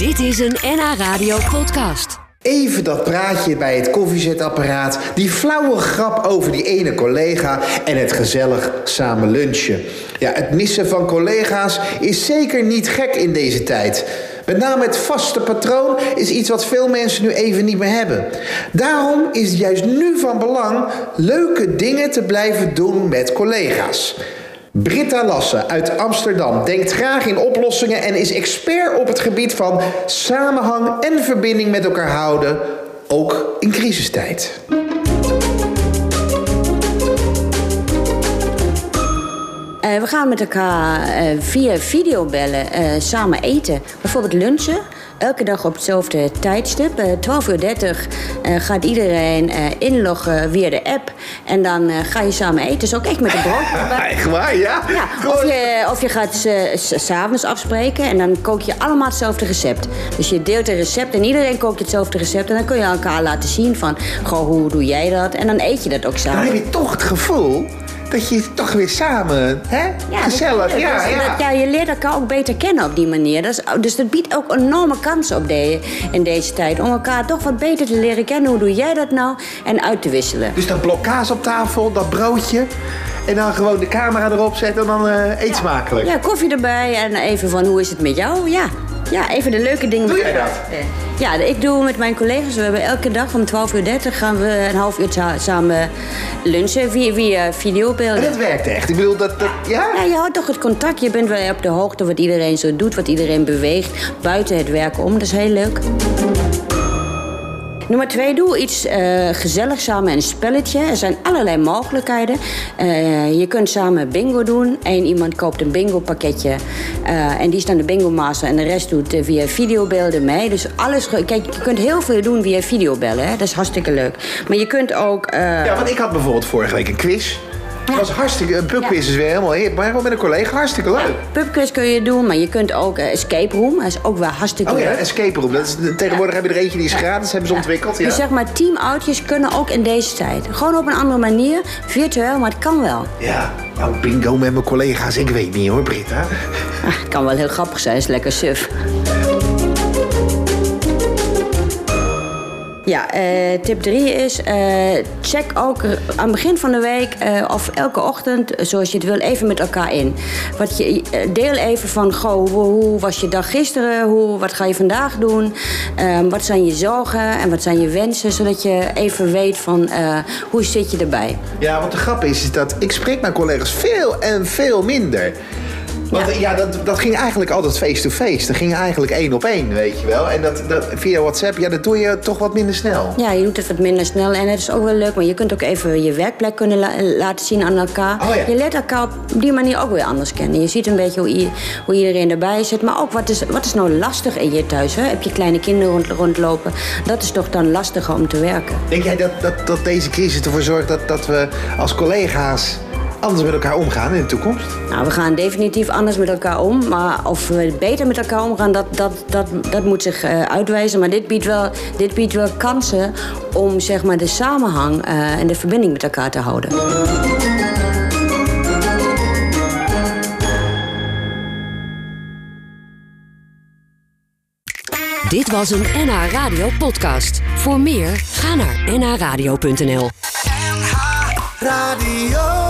Dit is een NH Radio podcast. Even dat praatje bij het koffiezetapparaat, die flauwe grap over die ene collega en het gezellig samen lunchen. Ja, het missen van collega's is zeker niet gek in deze tijd. Met name het vaste patroon is iets wat veel mensen nu even niet meer hebben. Daarom is het juist nu van belang leuke dingen te blijven doen met collega's. Britta Lasse uit Amsterdam denkt graag in oplossingen en is expert op het gebied van samenhang en verbinding met elkaar houden, ook in crisistijd. We gaan met elkaar uh, via videobellen uh, samen eten. Bijvoorbeeld lunchen. Elke dag op hetzelfde tijdstip. 12 uur 30 gaat iedereen inloggen via de app. En dan ga je samen eten. Dus ook echt met een brood. Echt waar, ja? ja of, je, of je gaat s'avonds afspreken en dan kook je allemaal hetzelfde recept. Dus je deelt een recept en iedereen kookt hetzelfde recept. En dan kun je elkaar laten zien van, goh, hoe doe jij dat? En dan eet je dat ook samen. Dan heb je toch het gevoel dat je toch weer samen, hè? Ja, Gezellig, ja, ja. Dat, ja. Je leert elkaar ook beter kennen op die manier. Dat is, dus dat biedt ook enorme kansen op de, in deze tijd. Om elkaar toch wat beter te leren kennen. Hoe doe jij dat nou? En uit te wisselen. Dus dat blokkaas op tafel, dat broodje. En dan gewoon de camera erop zetten en dan uh, eet smakelijk. Ja, koffie erbij en even van hoe is het met jou? Ja, ja even de leuke dingen. Doe jij dat? Ja, ik doe met mijn collega's. We hebben elke dag om 12 uur 30 gaan we een half uur samen lunchen via, via videobeelden. En dat werkt echt. Ik bedoel, dat, dat ja? Ja, je houdt toch het contact. Je bent wel op de hoogte wat iedereen zo doet, wat iedereen beweegt. Buiten het werken om. Dat is heel leuk. Nummer twee, doe iets uh, gezelligs samen een spelletje. Er zijn allerlei mogelijkheden. Uh, je kunt samen bingo doen. Eén iemand koopt een bingo pakketje. Uh, en die is dan de bingo master. En de rest doet via videobeelden mee. Dus alles... Kijk, je kunt heel veel doen via videobellen. Hè? Dat is hartstikke leuk. Maar je kunt ook... Ja, want ik had bijvoorbeeld vorige week een quiz. Het was hartstikke... Een pubquiz is weer helemaal hip. Maar gewoon met een collega hartstikke leuk. Pubquiz kun je doen, maar je kunt ook uh, escape room. Dat is ook wel hartstikke leuk. Oh ja, escape room. Dat is, tegenwoordig heb je er eentje die is gratis. Hebben ze ontwikkeld. Ja. Dus zeg maar, teamoutjes kunnen ook in deze tijd. Gewoon op een andere manier. Virtueel, maar het kan wel. Ja. Nou, bingo met mijn collega's. Ik weet niet hoor, Britta. Ah, het kan wel heel grappig zijn. is lekker suf. Ja, uh, tip 3 is, uh, check ook aan het begin van de week uh, of elke ochtend, zoals je het wil, even met elkaar in. Wat je, deel even van, goh, hoe, was je dag gisteren? Hoe, wat ga je vandaag doen? wat zijn je zorgen en wat zijn je wensen? Zodat je even weet van, hoe zit je erbij? Ja, want de grap is, is dat ik spreek mijn collega's veel en veel minder. Want ja, dat, dat ging eigenlijk altijd face-to-face. Dat ging eigenlijk één op één, weet je wel. En dat, dat, via WhatsApp, ja, dat doe je toch wat minder snel. Ja, je doet het wat minder snel. En het is ook wel leuk, maar je kunt ook even je werkplek kunnen laten zien aan elkaar. Oh, ja. Je leert elkaar op die manier ook weer anders kennen. Je ziet een beetje hoe, hoe iedereen erbij zit. Maar ook, wat is, wat is nou lastig in je thuis? Hè? Heb je kleine kinderen rond, rondlopen? Dat is toch dan lastiger om te werken. Denk jij dat, dat, dat deze crisis ervoor zorgt dat, dat we als collega's anders met elkaar omgaan in de toekomst? Nou, we gaan definitief anders met elkaar om. Maar of we beter met elkaar omgaan, dat, dat, dat, dat moet zich uh, uitwijzen. Maar dit biedt, wel, dit biedt wel kansen om zeg maar, de samenhang uh, en de verbinding met elkaar te houden. Dit was een NH Radio podcast. Voor meer, ga naar nhradio.nl NH Radio